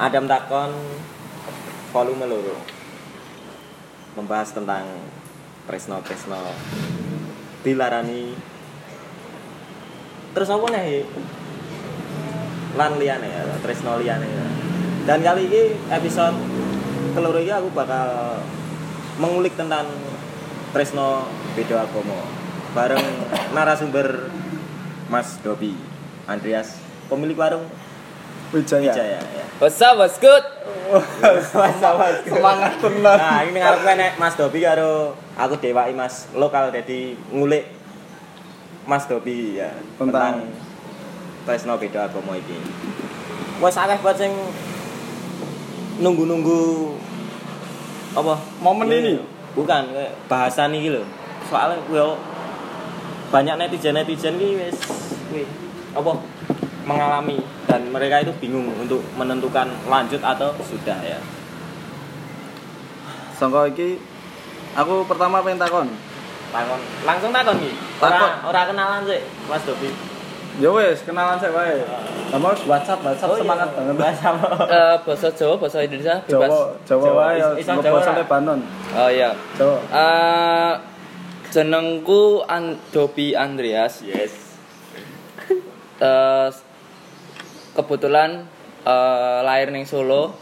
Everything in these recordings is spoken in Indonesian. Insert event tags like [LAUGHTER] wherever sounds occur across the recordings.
Adam takon volume loro. Membahas tentang Tresno Tresno dilarani. Terus apa nih? Lan liane ya Tresno liane ya. dan kali ini episode keloro ini aku bakal mengulik tentang Tresno beda agama. Bareng narasumber Mas Dobi Andreas. Pemilik warung Wijaya. Wijaya ya. What's up, what's good? Semangat tenan. Nah, ini ngarep nek Mas Dobi karo aku Dewai Mas lokal jadi ngulik Mas Dobi ya Tentang- Tresno beda agama iki. Wes akeh banget sing nunggu-nunggu apa Momen ini? Bukan, kayak bahasan iki lho. Soalnya yo banyak netizen-netizen iki wis kuwi apa mengalami dan mereka itu bingung untuk menentukan lanjut atau sudah ya. Sangka iki aku pertama pengen takon. Takon, langsung takon iki. Takon. Ora ora kenalan sih, Mas Dobi. Ya wes, kenalan saya wae. Sama WhatsApp, WhatsApp semangat banget. Bahasa apa? [LAUGHS] Eh, bahasa Jawa, bahasa Indonesia bebas. Jawa, Jawa Jawa. wae, Is- iso Jawa? Lebanon. Oh iya. Jawa. Eh jenengku An Dobi Andreas. Yes. Eh, kebetulan eh, lahir ning Solo.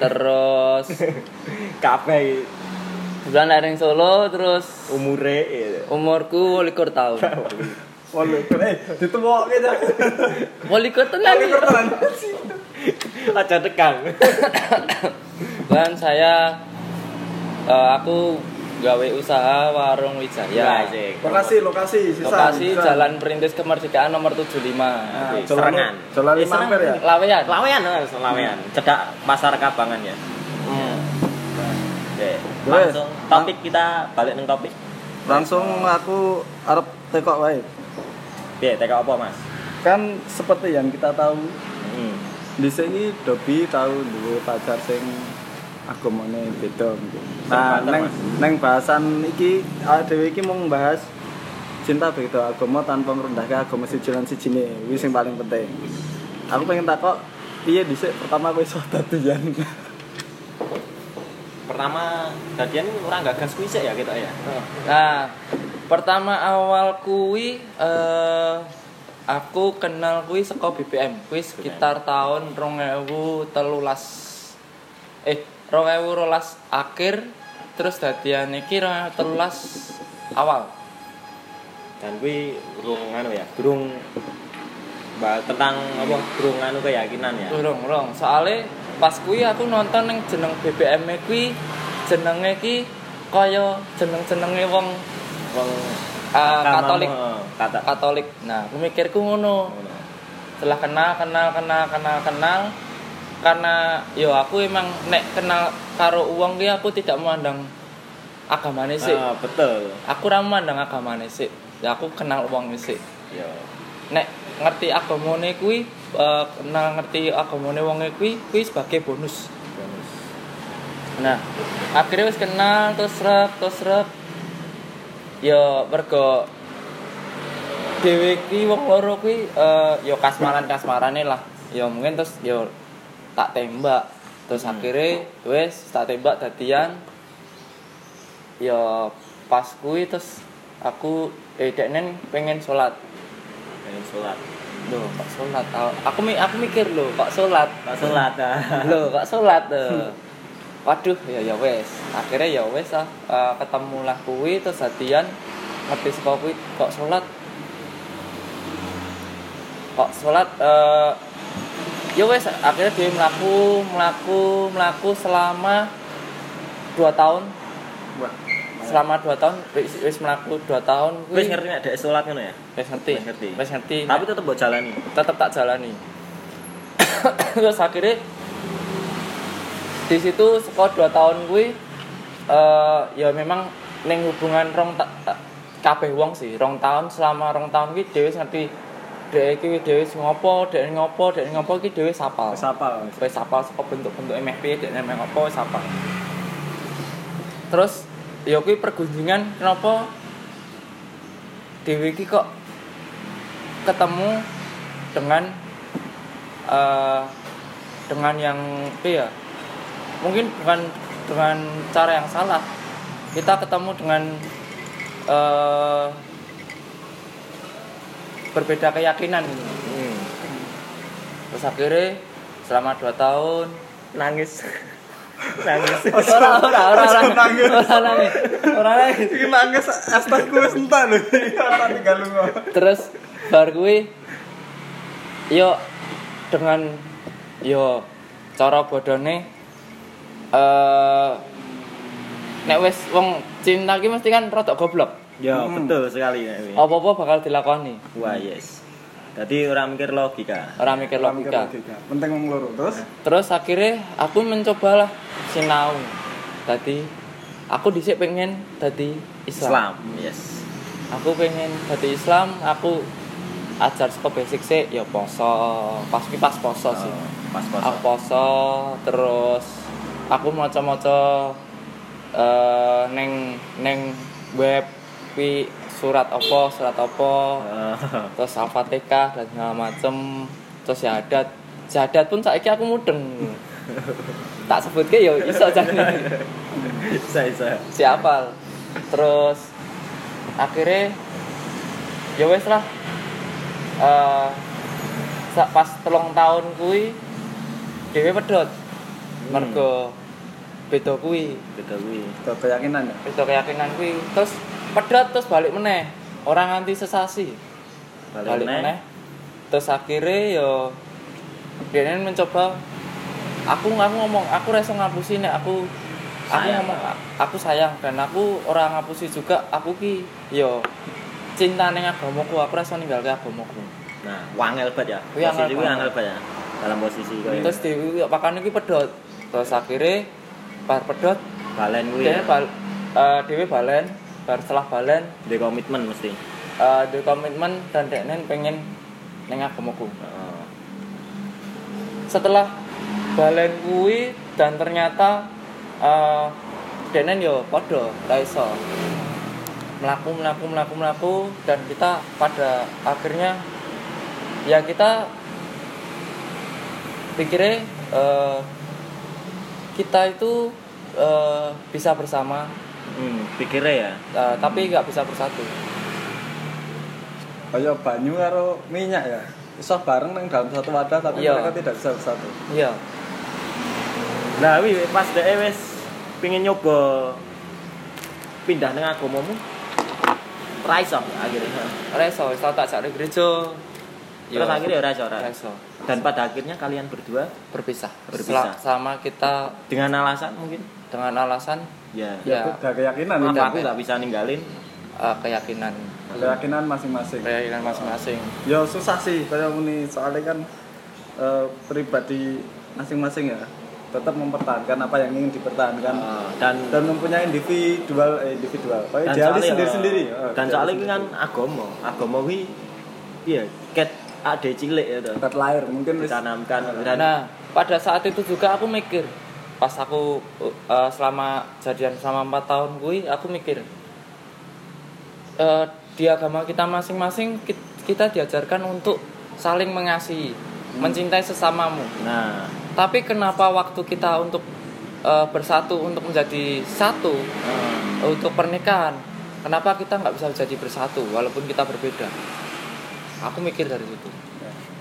Terus [LAUGHS] Kabeh kebetulan lahir ning Solo terus umure ya. umurku 21 tahun. [LAUGHS] Walu, eh ditemokke dah. 21 tenan. Aja tekan. [LAUGHS] Dan saya eh, aku gawe usaha warung Wijaya. asik. Lokasi, lokasi, sisa. Lokasi sisa. Jalan Perintis Kemerdekaan nomor 75. Nah, Jalan serangan. Jalan Eh, lima serangan. ampere ya. Lawean. Lawean, Mas, lawean. Cedak pasar Kabangan ya. Hmm. Oke. Langsung topik kita balik nang topik. Langsung aku arep tekok wae. Piye, teka apa, Mas? Kan seperti yang kita tahu Hmm. di sini Dobi tahu duwe pacar sing agamane beda. Nah, Sing neng neng bahasan iki awake dhewe iki mau membahas cinta beda agama tanpa merendahkan agama siji lan sijine. Kuwi sing paling penting. Aku pengen takok piye dhisik pertama kowe iso dadian. Pertama, dadian orang gagas kuwi sik ya kita ya. Nah, pertama awal kui eh aku kenal kui saka BBM. Kui sekitar tahun 2013. Eh, 2012 akhir terus dadian iki 2013 awal. Dan kuwi urung anu ya, durung bahas tentang apa durung anu keyakinan ya. Urung, urung. Soale pas kui aku nonton yang jeneng BBM -e kui jenenge ki kaya jeneng-jenenge wong Wong agama- Katolik. eh, kata Katolik. Nah, aku mikirku ngono. ngono. setelah kenal kenal kenal kenal kenal karena yo aku emang nek kenal karo uang ki aku tidak memandang agamane sih Ah, betul. aku ora memandang agamane sih ya aku kenal uang sih Yo. nek ngerti agamane kuwi eh, kenal ngerti agamane wong kuwi kuwi sebagai bonus. Nah akhirnya wis kenal terus rep terus rep. Yo mergo dhewe ki wong loro kuwi eh, yo kasmaran-kasmarane lah. Yo mungkin terus yo tak tembak terus Hmm. akhirnya wis tak tembak dadian yo pas kuwi terus aku eh deknen pengen sholat Pengen sholat. Loh, kok sholat? Aku- Aku mi- aku mikir loh, kok sholat? Tak sholat. ah. [LAUGHS] Loh, kok sholat? eh? Waduh, ya ya wes. Akhirnya ya wes ah, eh, ketemu lah kuwi terus hadian ngerti saka kuwi kok sholat. Kok sholat eh ya wes akhirnya dia melaku melaku melaku selama dua tahun Wah. selama dua tahun wis wis melaku dua tahun Wis kuwi ngerti nek dek sholat ngono ya? wis ngerti Wis ngerti. wis ngerti Tapi tetep mbok jalani. tetap tak jalani [COUGHS] terus akhirnya di situ sekolah dua tahun gue eh ya memang neng hubungan rong kabeh wong sih rong tahun selama rong tahun gue dewe ngerti dewe iki sing ngopo dewe ngopo dewe ngopo iki dewe sapal. Wis apal. wis. Sapal saka bentuk-bentuk MFP dewe nang ngopo wis sapal. Terus ya kuwi pergunjingan kenapa dewe iki kok ketemu dengan eh dengan yang ya? Mungkin bukan dengan cara yang salah. Kita ketemu dengan eh, berbeda keyakinan gitu. Hmm. terus akhirnya selama 2 tahun Nangis. [LAUGHS] Nangis. ora ora ora ora nangis. ora nangis ora nangis Iki nangis astaga wis entar lho. [LAUGHS] Ora tinggal lunga. terus bar kuwi yo dengan yo cara bodone eh nek wis wong cinta ki mesti kan rada goblok. Ya, Hmm. betul sekali. Apa-apa bakal dilakoni. Wah, yes. Jadi orang mikir logika. Ora mikir logika. Penting wong loro. Terus Terus akhirnya aku mencobalah sinau. Tadi aku dhisik pengen dadi Islam. Islam, yes. Aku pengen dadi Islam, aku ajar saka basic sih ya poso. Pas ki pas poso sih. Oh, pas pas. Aku poso terus aku maca-maca eh neng neng web pi surat apa surat apa. Eh, terus al-fatihah dan segala macem. Terus syahadat syahadat pun saiki aku mudeng. [LAUGHS] Tak sebut ke ya iso jane. Bisa. siapa terus akhirnya ya wes lah. Eh, sa- pas telung tahun kui dewe pedot mergo beda kui Beda kuwi. ke keyakinan ya. beda keyakinan kui terus pedot terus balik meneh orang nganti sesasi balik meneh terus akhirnya yo dia mencoba aku aku ngomong aku rasa ngapusi nek aku aku Sayang. ngomong aku sayang dan aku orang ngapusi juga aku ki yo cinta neng agamaku aku rasa ninggalke agamaku Nah, wangel banget ya. Posisi banget. angel banget ya. Dalam posisi kaya terus di pakan iki pedot terus akhirnya bar pedot balen dia ya. bal eh, dewe balen bar setelah balen Di komitmen mesti. eh di komitmen dan deknen pengen neng agamaku Heeh. setelah balen kuwi dan ternyata eh denen yo podo ra iso melaku melaku melaku melaku dan kita pada akhirnya ya kita pikirnya eh, kita itu eh, bisa bersama Hmm, pikirnya ya. eh, tapi nggak bisa bersatu Kayak banyu karo minyak ya. Iso bareng nang dalam satu wadah tapi Iya. mereka tidak bisa bersatu. iya Nah, wi pas dhek wis pengin nyoba pindah nang agamamu. Ra iso akhirnya. ora iso iso tak cari gereja Terus Iya. akhirnya ora iso ora. Ora iso. Dan pada akhirnya kalian berdua berpisah. Berpisah. Sel- Sama kita dengan alasan mungkin dengan alasan ya, Ya. Beda keyakinan Maaf, ya. aku tak bisa ninggalin? Eh, keyakinan. Keyakinan masing-masing. keyakinan masing-masing. Ya susah sih kayak ini soalnya kan eh, pribadi masing-masing ya tetap mempertahankan apa yang ingin dipertahankan. Eh, dan dan mempunyai individual eh, individual. Kayak dan idealis soalnya, sendiri-sendiri. eh, Eh, dan soalnya kan agama agama kuwi iya ket ade cilik ya tuh Tet lahir mungkin ditanamkan. Dan Nah, pada saat itu juga aku mikir pas aku eh, selama jadian selama 4 tahun gue aku mikir eh, di agama kita masing-masing ki- kita diajarkan untuk saling mengasihi, mencintai sesamamu. nah Tapi kenapa waktu kita untuk eh, bersatu untuk menjadi satu eh, untuk pernikahan, kenapa kita nggak bisa jadi bersatu walaupun kita berbeda? Aku mikir dari situ.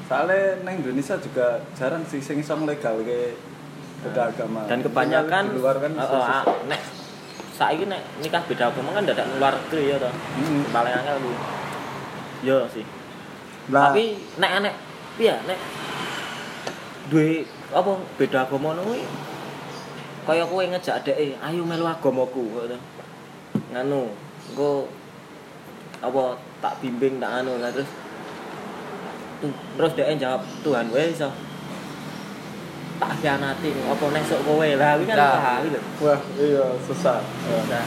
soalnya neng Indonesia juga jarang sih sing iso legal ke beda agama. Dan kebanyakan di luar kan susah. ah, nek saiki nek nikah beda agama kan dadak luar negeri ya toh Hmm. paling angel kuwi. Yo sih. Lah, tapi nek nek iya nek. Duwe apa beda agama ngono kuwi. Kaya kowe ngejak dhek ayo melu agamaku ngono nganu engko apa tak bimbing tak anu lah terus. Terus dhek jawab Tuhan wae iso tak khianati apa nesuk kowe? Lah kuwi kan Lah. bahaya lho. Wah iya susah. Ya. Nah,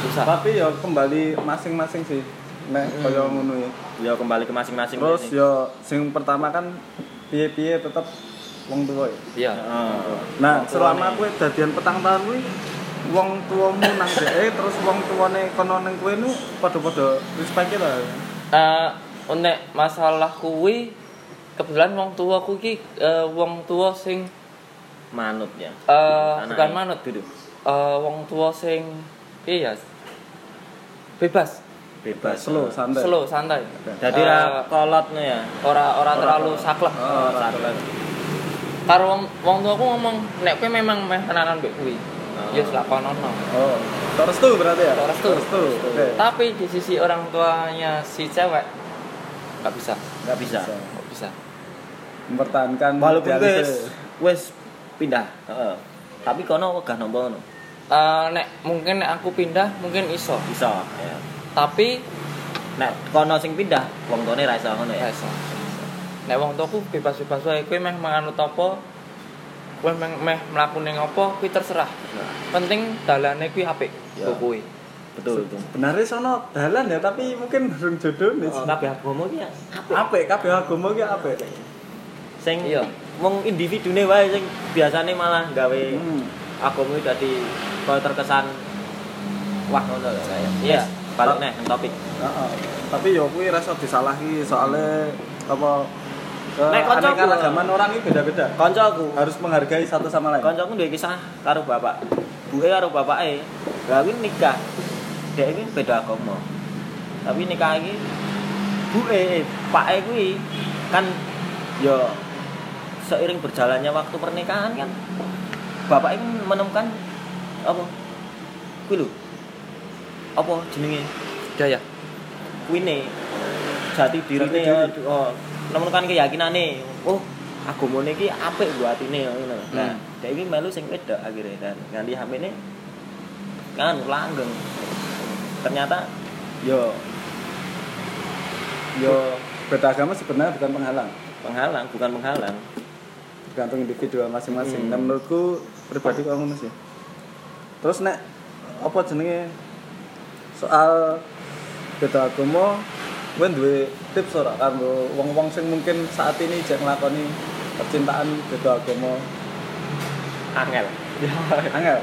Susah. tapi ya kembali masing-masing sih. Nek Hmm. kaya ngono ya. Ya kembali ke masing-masing terus ya sing pertama kan piye-piye tetap wong tua ya? Iya. Nah selama kowe dadian petang tahun kuwi wong tuamu nang dhek terus wong tuane kono ning kowe nu padha-padha respect lah. Eh, nek masalah kuwi kebetulan wong tuaku ki eh, wong tua sing manut ya? Eh Anake. bukan manut. Duduk. eh wong tua sing piye ya. Bebas. Bebas. Slow santai. Slow santai. Jadi ra kolot nih ya? ora ora Ora terlalu saklek. Oh saklek. karo wong wong tuaku ngomong nek kowe memang meh tenanan mbek kuwi Oh. ya yes lakonono oh terus tuh berarti ya? Terus tuh. terus tuh oke tapi di sisi orang tuanya si cewek nggak bisa. Nggak bisa. Bisa. Mempertahankan walaupun wes wes pindah heeh. tapi kono wegah nompo ngono? Eh, nek mungkin nek aku pindah mungkin iso. Bisa ya. Tapi nek kono sing pindah wong tuane ra iso ngono ya? Iso. Nek wong tuaku bebas-bebas wae kowe meh manganut apa kowe meh, meh mlaku ning apa kuwi terserah. Nah, penting dalane kuwi apik Ya. kok kuwi. Betul itu sebenarnya sono dalan ya tapi mungkin belum jodoh nih. Oh, kabeh agama ki ya? Apik kabeh agama ki apik sing Iya. wong individune wae sing biasane malah gawe hmm. agama dadi koyo terkesan wah ngono lho kayak. Iya. Yes, balik nih topik. Heeh. tapi yo kuwi rasa disalahi soalnya apa Nek koncoku- keanekaragaman orang ini beda-beda. Kancaku harus menghargai satu sama lain. Kancaku duwe kisah karo bapak. Buke karo bapake. Lha kuwi nikah. Dhek iki beda agama. Tapi nikah iki buke pake kuwi kan yo seiring berjalannya waktu pernikahan kan bapak ini menemukan apa? Kuwi lho. Apa jenenge? Daya kuine jati dirine Jati diri. ya oh, nemukan keyakinane. Oh agamane iki apik buat atine ngono nah Hmm. dhek iki melu sing wedok akhirnya dan nganti hamene kan langgeng. Ternyata yo. Yo beda agama sebenarnya bukan penghalang. Penghalang bukan penghalang tergantung individu masing-masing. Hmm. dan menurutku pribadi kok ngono sih. Terus nek apa jenenge? Soal beda agama gue duwe tips ora kanggo wong-wong sing mungkin saat ini jek nglakoni percintaan beda agama? Angel. Angel.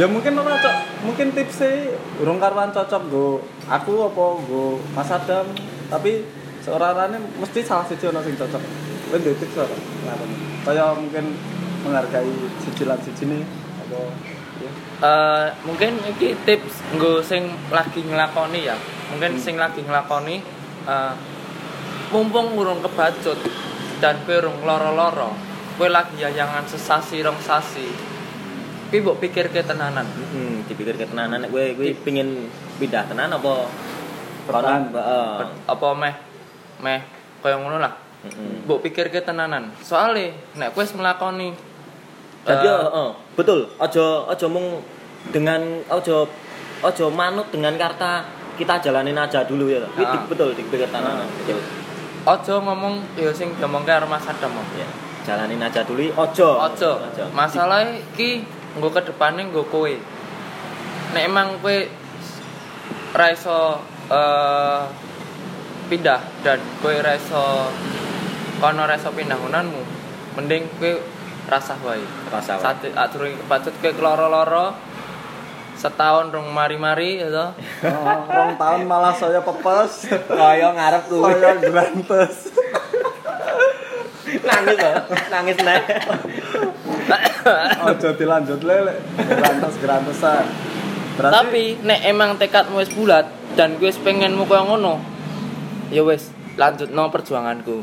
Ya mungkin ora cok. Mungkin tipsnya urung karuan cocok go aku apa go Mas Adam. Tapi seorang mesti salah siji ono sing cocok kowe duwe tips ora kaya mungkin menghargai sijilan sijine apa ya Eh, mungkin iki tips nggo sing lagi nglakoni ya. Mungkin Hmm. sing lagi nglakoni eh mumpung urung kebacut dan kowe urung loro-loro, kowe lagi yayangan sesasi rong sasi. Kuwi mbok pikirke tenanan. hmm dipikir ketenanan nek kowe kowe pengin pindah tenan apa heeh Apa meh meh kaya ngono lah. Heeh. Mbok pikirke tenanan. Soale nek kowe melakoni Jadi eh, heeh, betul. Ojo ojo mung dengan ojo ojo manut dengan kata kita jalanin aja dulu ya. Kuwi Ah. di- betul dipikir tanah. Betul. ojo ngomong ya sing diomongke karo Mas Adam. Ya. Jalanin aja dulu ojo. Ojo. Masalah iki nggo ke depane nggo kowe. Nek emang kowe ra iso eh, pindah dan kowe ra iso kono ra iso pindah ngunanmu, mending kowe rasah wae. Rasa. Sate aturung kebacut kowe loro-loro setahun rong mari-mari ya toh. oh, rong tahun malah saya pepes Kaya ngarep tuh. saya grantes nangis loh, nangis nek. ojo dilanjut lele grantes grantesan berarti Tapi nek emang tekadmu wis bulat dan wis pengenmu koyo ngono, ya wis lanjutno perjuanganku.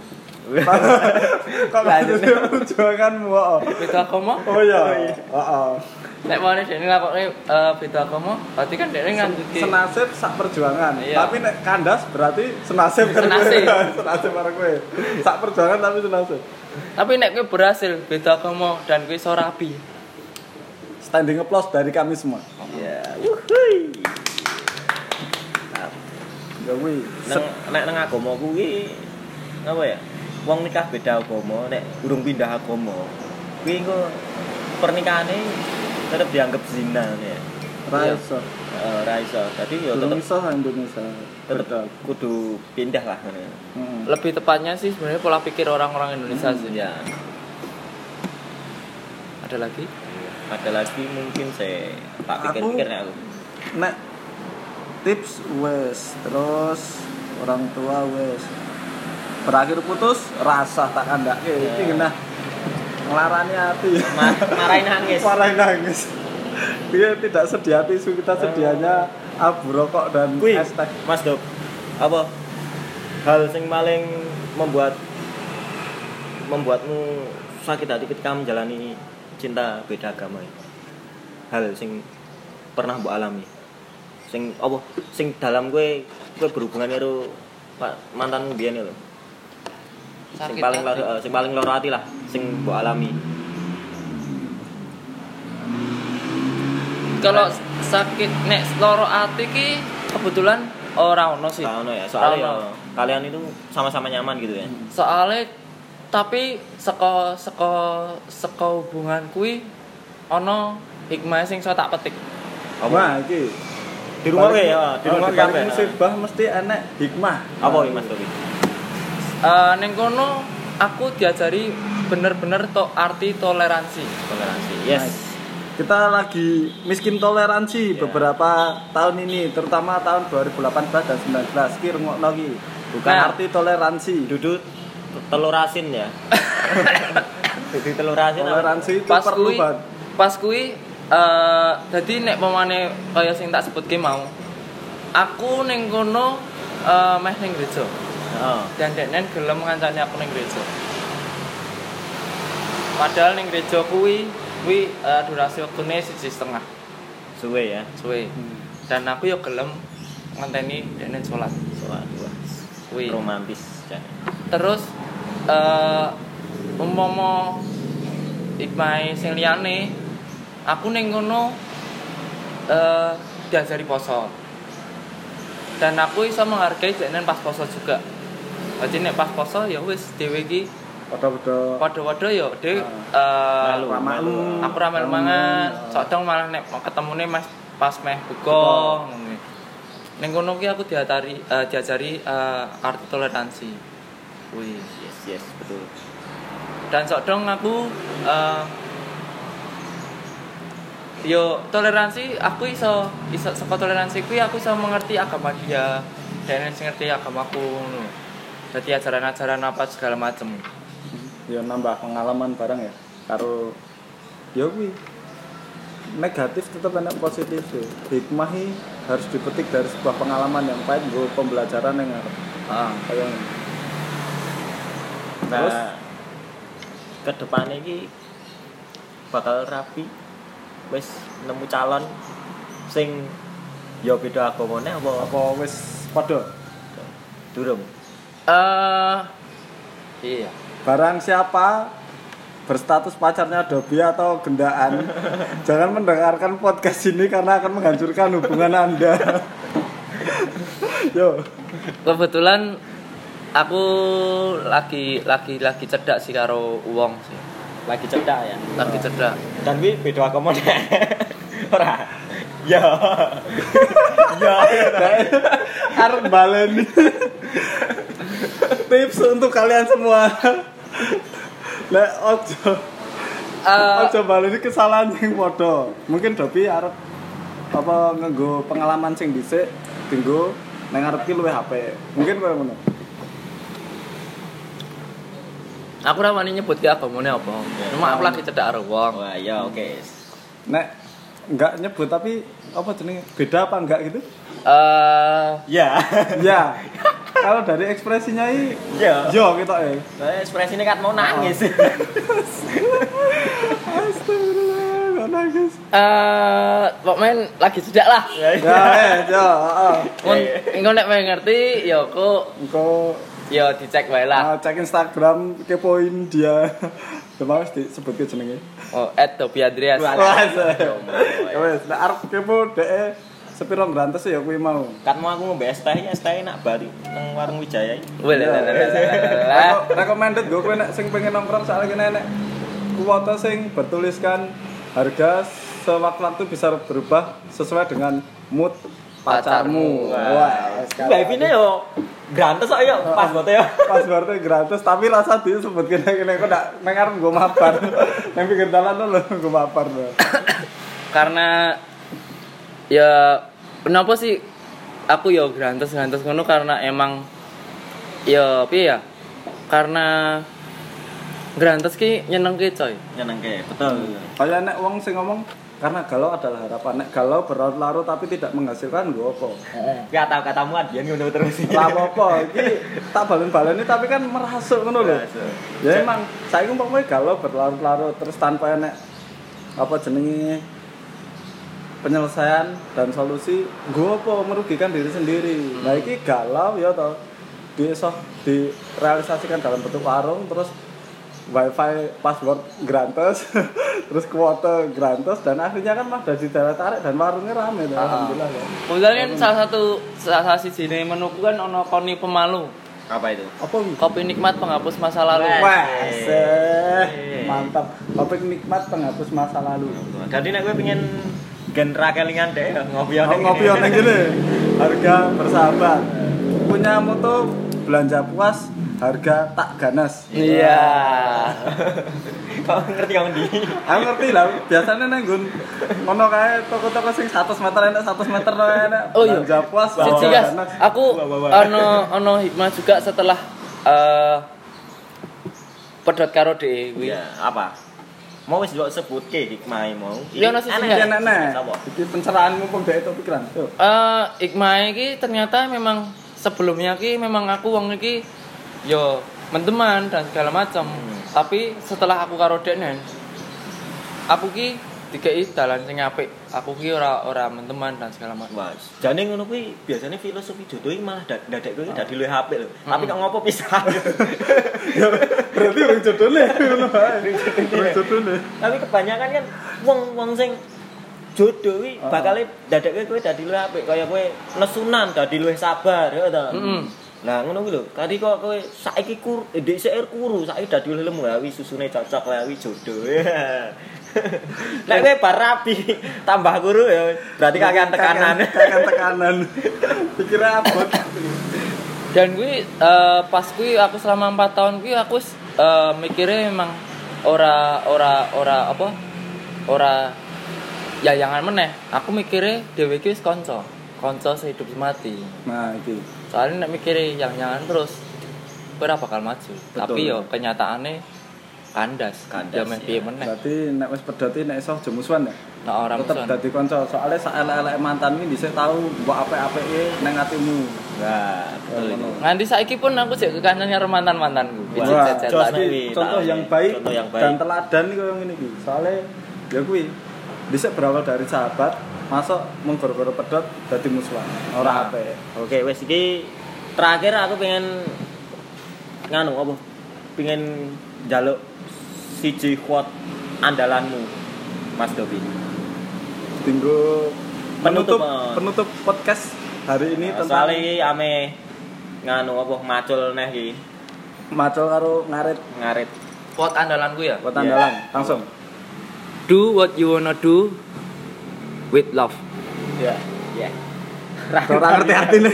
Kok lanjut perjuanganmu oh? Beda agama? oh iya. Heeh. Nek mau nih ngakoni eh, beda agama, berarti kan dene nganjuki senasib sak perjuangan. Iya. tapi nek kandas berarti senasib kan Senasib. [LAUGHS] senasib karo kowe. Sak perjuangan tapi senasib. Tapi nek kowe berhasil beda agama dan kowe iso rapi. standing applause dari kami semua. Ya, wuhui. ya Nang nek nang agama kuwi apa ya? Wong nikah beda agama, nek urung pindah agama. Kuwi engko pernikahane tetep dianggap zina ya. raiso Eh, ra iso. Dadi ya tetep iso Indonesia tetep Betul. kudu pindah lah. Hmm. Lebih tepatnya sih sebenarnya pola pikir orang-orang Indonesia Hmm, sih. Ya, Ada lagi? ada lagi mungkin saya tak Aku- pikir-pikir nek aku. nek tips wes terus orang tua wes berakhir putus rasa tak kandak Iya. iki genah ngelarani hati Ma- marahin nangis [LAUGHS] marahin nangis dia tidak sedia tisu kita sedianya abu rokok dan Kui, es teh Mas Dok. Apa? Hal sing paling membuat membuatmu sakit hati ketika menjalani cinta beda agama ini? Hal sing pernah mbok alami. Sing apa? Sing dalam gue gue berhubungan karo Pak mantanmu biyen lho. Sing paling hati. loro, sing paling loro hati lah sing mbok alami. Kalau sakit nek loro ati ki kebetulan ora ono sih. Nah, ono ya, soalnya ya, Ora kalian itu sama-sama nyaman gitu ya. Soalnya tapi seko seko seko hubungan kuwi ono hikmah sing iso tak petik. Wah, iki Di rumah gue ya, di rumah kabeh. musibah mesti enek hikmah. Apa iki Mas Doki? Eh ning kono aku diajari bener-bener to arti toleransi. Toleransi. Yes. Kita lagi miskin toleransi Ya. beberapa tahun ini, terutama tahun 2018 dan 19. Ki rungokno ki. Bukan Nah. arti toleransi. Duduk telur asin ya. [LAUGHS] Duduk telur asin apa? Toleransi itu Pas perlu kuwi banget. pas kuwi eh dadi nek pemane kaya sing tak sebutke mau. Aku ning kono eh meh ning gereja. Heeh. dan denen gelem ngancani aku ning gereja. Padahal ning gereja kuwi kuwi eh, durasi wektune siji setengah Suwe ya. suwe. Dan aku yo gelem ngenteni denen salat. Soal dua. Kuwi. Romantis. Cak. Terus eh umpama ikmai sing liyane aku ning kono eh diajari poso. Dan aku iso menghargai denen pas poso juga. Jadi nek pas poso ya wis dhewe iki Padha-padha Waduh-waduh ya, Dek. eh Melu, melu. aku ra melu mangan. Sodong malah nek ketemune Mas pas meh buka ngono. Ning kono ki aku diajari eh, diajari eh, arti toleransi. Kuwi. Yes, yes, betul. Dan sodong aku eh yo toleransi aku iso iso saka toleransi kuwi aku iso mengerti agama dia dan sing ngerti agamaku ngono. Dadi ajaran-ajaran apa segala macem. ya nambah pengalaman bareng ya karo ya kuwi negatif tetap enak positif sih hikmah ini harus dipetik dari sebuah pengalaman yang pahit gue pembelajaran yang Heeh. kayak Terus? Nah, ke depan ini bakal rapi. Wis nemu calon sing ya beda agamane apa apa wis padha durung? Eh iya. barang siapa berstatus pacarnya Dobi atau gendaan [LAUGHS] jangan mendengarkan podcast ini karena akan menghancurkan hubungan anda yo Kebetulan aku lagi lagi lagi cedak sih karo uang sih. Lagi cedak ya. Lagi cedak. Dan wi beda agamane. [LAUGHS] Ora. Ya. [LAUGHS] Ya. arep baleni [LAUGHS] tips untuk kalian semua. Lek ojo. Eh, ojo baleni kesalahan yang podo. Mungkin Dobi arep apa nganggo pengalaman sing dhisik dinggo nang ngarep ki HP mungkin koyo ngono. Aku ora wani nyebut ki agamane apa. Cuma aku lagi cedak karo uang. Wah, ya oke. nek enggak nyebut tapi apa jenenge? Beda apa enggak gitu? Eh Ya. [LAUGHS] ya kalau dari ekspresinya ini Ya. yo kita eh ekspresinya kan mau nangis. Astagfirullah, nangis. eh pokoknya lagi cedak lah. Ya, yo. Mun engko nek pengen ngerti ya kok Engko ya dicek wae lah. ah, cek Instagram kepoin dia. Coba wis disebut ke jenenge. Oh, Andreas. Wah. Wah, ya wis, nek arep kepo dhek sepiro grantes ya kuwi mau. kan mau aku ngombe es teh, es teh nak bari nang warung Wijaya. lah, lah, lah, lah, lah, lah. Recommended gue kowe nek sing pengen nongkrong soalnya kene nek kuota sing bertuliskan harga sewaktu-waktu bisa berubah sesuai dengan mood pacarmu. Wah, Mbak Evine yo grantes kok yo pas bote yo. [LAUGHS] pas berarti gratis tapi rasa disebut kene kene kok ndak nang arep nggo mabar. [LAUGHS] Nang pinggir dalan lho nggo mabar lho. karena ya kenapa sih aku ya grantes grantes ngono karena emang ya piye ya karena Grantes ki nyenengke coy. nyenengke betul Kayak nek wong sing ngomong karena galau adalah harapan. Nek galau berlarut-larut tapi tidak menghasilkan gue apa? ya tahu katamu adian ngono terus Lah apa iki tak balen-baleni tapi kan merasuk ngono lho. Ya emang saya umpamanya galau berlarut-larut terus tanpa enek apa jenenge penyelesaian dan solusi gue apa merugikan diri sendiri. Nah iki galau ya toh bisa direalisasikan dalam bentuk warung terus wifi password grantes [LAUGHS] terus kuota grantes dan akhirnya kan mah dari daerah tarik dan warungnya rame tuh, alhamdulillah ya. Kebetulan kan salah satu salah siji jenis menuku kan ono koni pemalu. apa itu apa? Kopi nikmat penghapus masa lalu. Wah. Mantap. Topik nikmat penghapus masa lalu. jadi nek gue pengen genre kelingan deh ngopi Oh, ngopi yang gini. Harga bersahabat. Punya moto belanja puas, harga tak ganas. Iya. [LAUGHS] kau ngerti kamu di Aku ngerti lah, biasanya neng gun ngono kae toko-toko sing 100 meter enak 100 meter enak. Oh, iya. Belanja puas, guys, ganas. aku ono ono hikmah juga setelah eh pedot karo DE kuwi. Iya, apa mau wis sebut ke hikmah mau Iya, ono Aneh, sih, Iki pencerahanmu pun itu pikiran. Yo. Eh hikmah iki ternyata memang sebelumnya ki memang aku wong iki yo menteman dan segala macam. Tapi setelah aku karo Denen aku ki dikei dalan sing apik. Aku ki ora ora menteman dan segala macam. Wah, jane ngono kuwi biasanya filosofi jodoh iki malah dak dadek kuwi dadi luwih apik lho. Tapi kok ngopo pisah? [LAUGHS] Berarti orang jodohnya ngono bae. Tapi kebanyakan kan wong-wong sing jodoh kuwi Heeh. bakal dadek kowe dadi luwih apik kaya kowe nesunan dadi luwih sabar ya ta. Nah, ngono kuwi lho. Kadi kok kowe saiki kur eh, ndek sik kuru, saiki dadi luwih lemu ya wi susune cocok lah wi jodoh. [LAUGHS] [LAUGHS] Nek kowe bar tambah kuru ya berarti kakean tekanan. [LAUGHS] Kakean tekanan. Pikirnya abot. Dan gue eh, pas gue aku selama 4 tahun gue aku eh, mikirnya memang ora ora ora apa? Ora ya jangan meneh. Aku mikirnya dhewe iki wis kanca. Kanca sehidup semati. Nah, iki. Soalnya nek mikirnya yang jangan terus gue ora bakal maju. Tapi yo kenyataannya kandas. Kandas, Ya piye meneh. Berarti nek wis pedoti nek iso aja musuhan ya. Nek ora Tetep musuhan. dadi kanca. Soalnya sak elek-elek mantan iki dhisik tau mbok apik-apike nang atimu. Nah, betul itu. Nganti saiki pun aku sik kekancan karo mantan-mantanku. Contoh yang baik, contoh yang baik. dan teladan iki koyo ngene iki. Soale ya kuwi bisa berawal dari sahabat, masuk menggoro-goro pedot dadi musuhan. Ora Nah. apik. Oke, wes iki terakhir aku pengen nganu apa? Pengen jaluk siji quote andalanmu, Mas Dobi. Tinggo Penutup, penutup eh. penutup podcast hari ini tentang Soalnya iki ame nganu apa macul neh iki macul karo ngarit ngarit. Quote andalanku ya. buat Iya. andalan langsung. Do what you wanna do with love. Ya. Ya. Ora ngerti artine.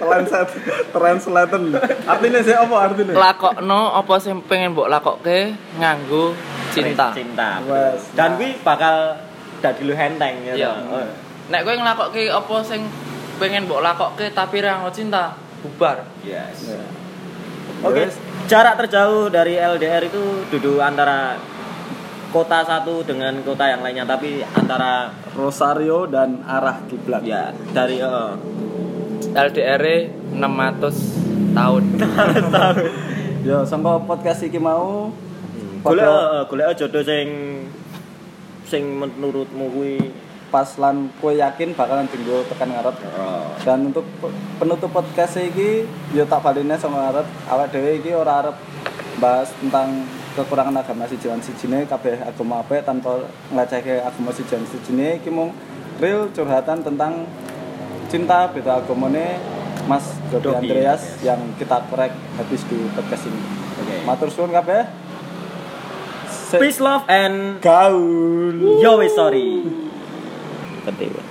Translate translaten. Artine sih apa artine? lakokno apa sing pengen mbok lakokke nganggo cinta. Cinta. Wes. Dan kuwi bakal dadi lu henteng ya. Iya. Oh. Nek kowe nglakokke apa sing pengen mbok lakokke tapi ra nganggo cinta, bubar. Yes. Ya. Oke, Wes. jarak terjauh dari LDR itu duduk antara kota satu dengan kota yang lainnya, tapi antara Rosario dan arah kiblat. ya dari eh, LDR 600 tahun. [LAUGHS] Ya, sampai podcast iki mau golek eh, golek jodoh sing sing menurutmu kuwi pas lan kue yakin bakalan tinggal tekan ngarep. Dan untuk pe- penutup podcast iki ya tak baline sama ngarep awak dhewe iki ora arep bahas tentang kekurangan agama lan sijine kabeh agama apik tanpa nglacake agama siji lan sijine iki mung real curhatan tentang cinta beda agamane Mas Dodi Andreas yang kita korek habis di podcast ini. Oke. Matur suwun kabeh. Peace love and Gaul. yo sorry. Penting.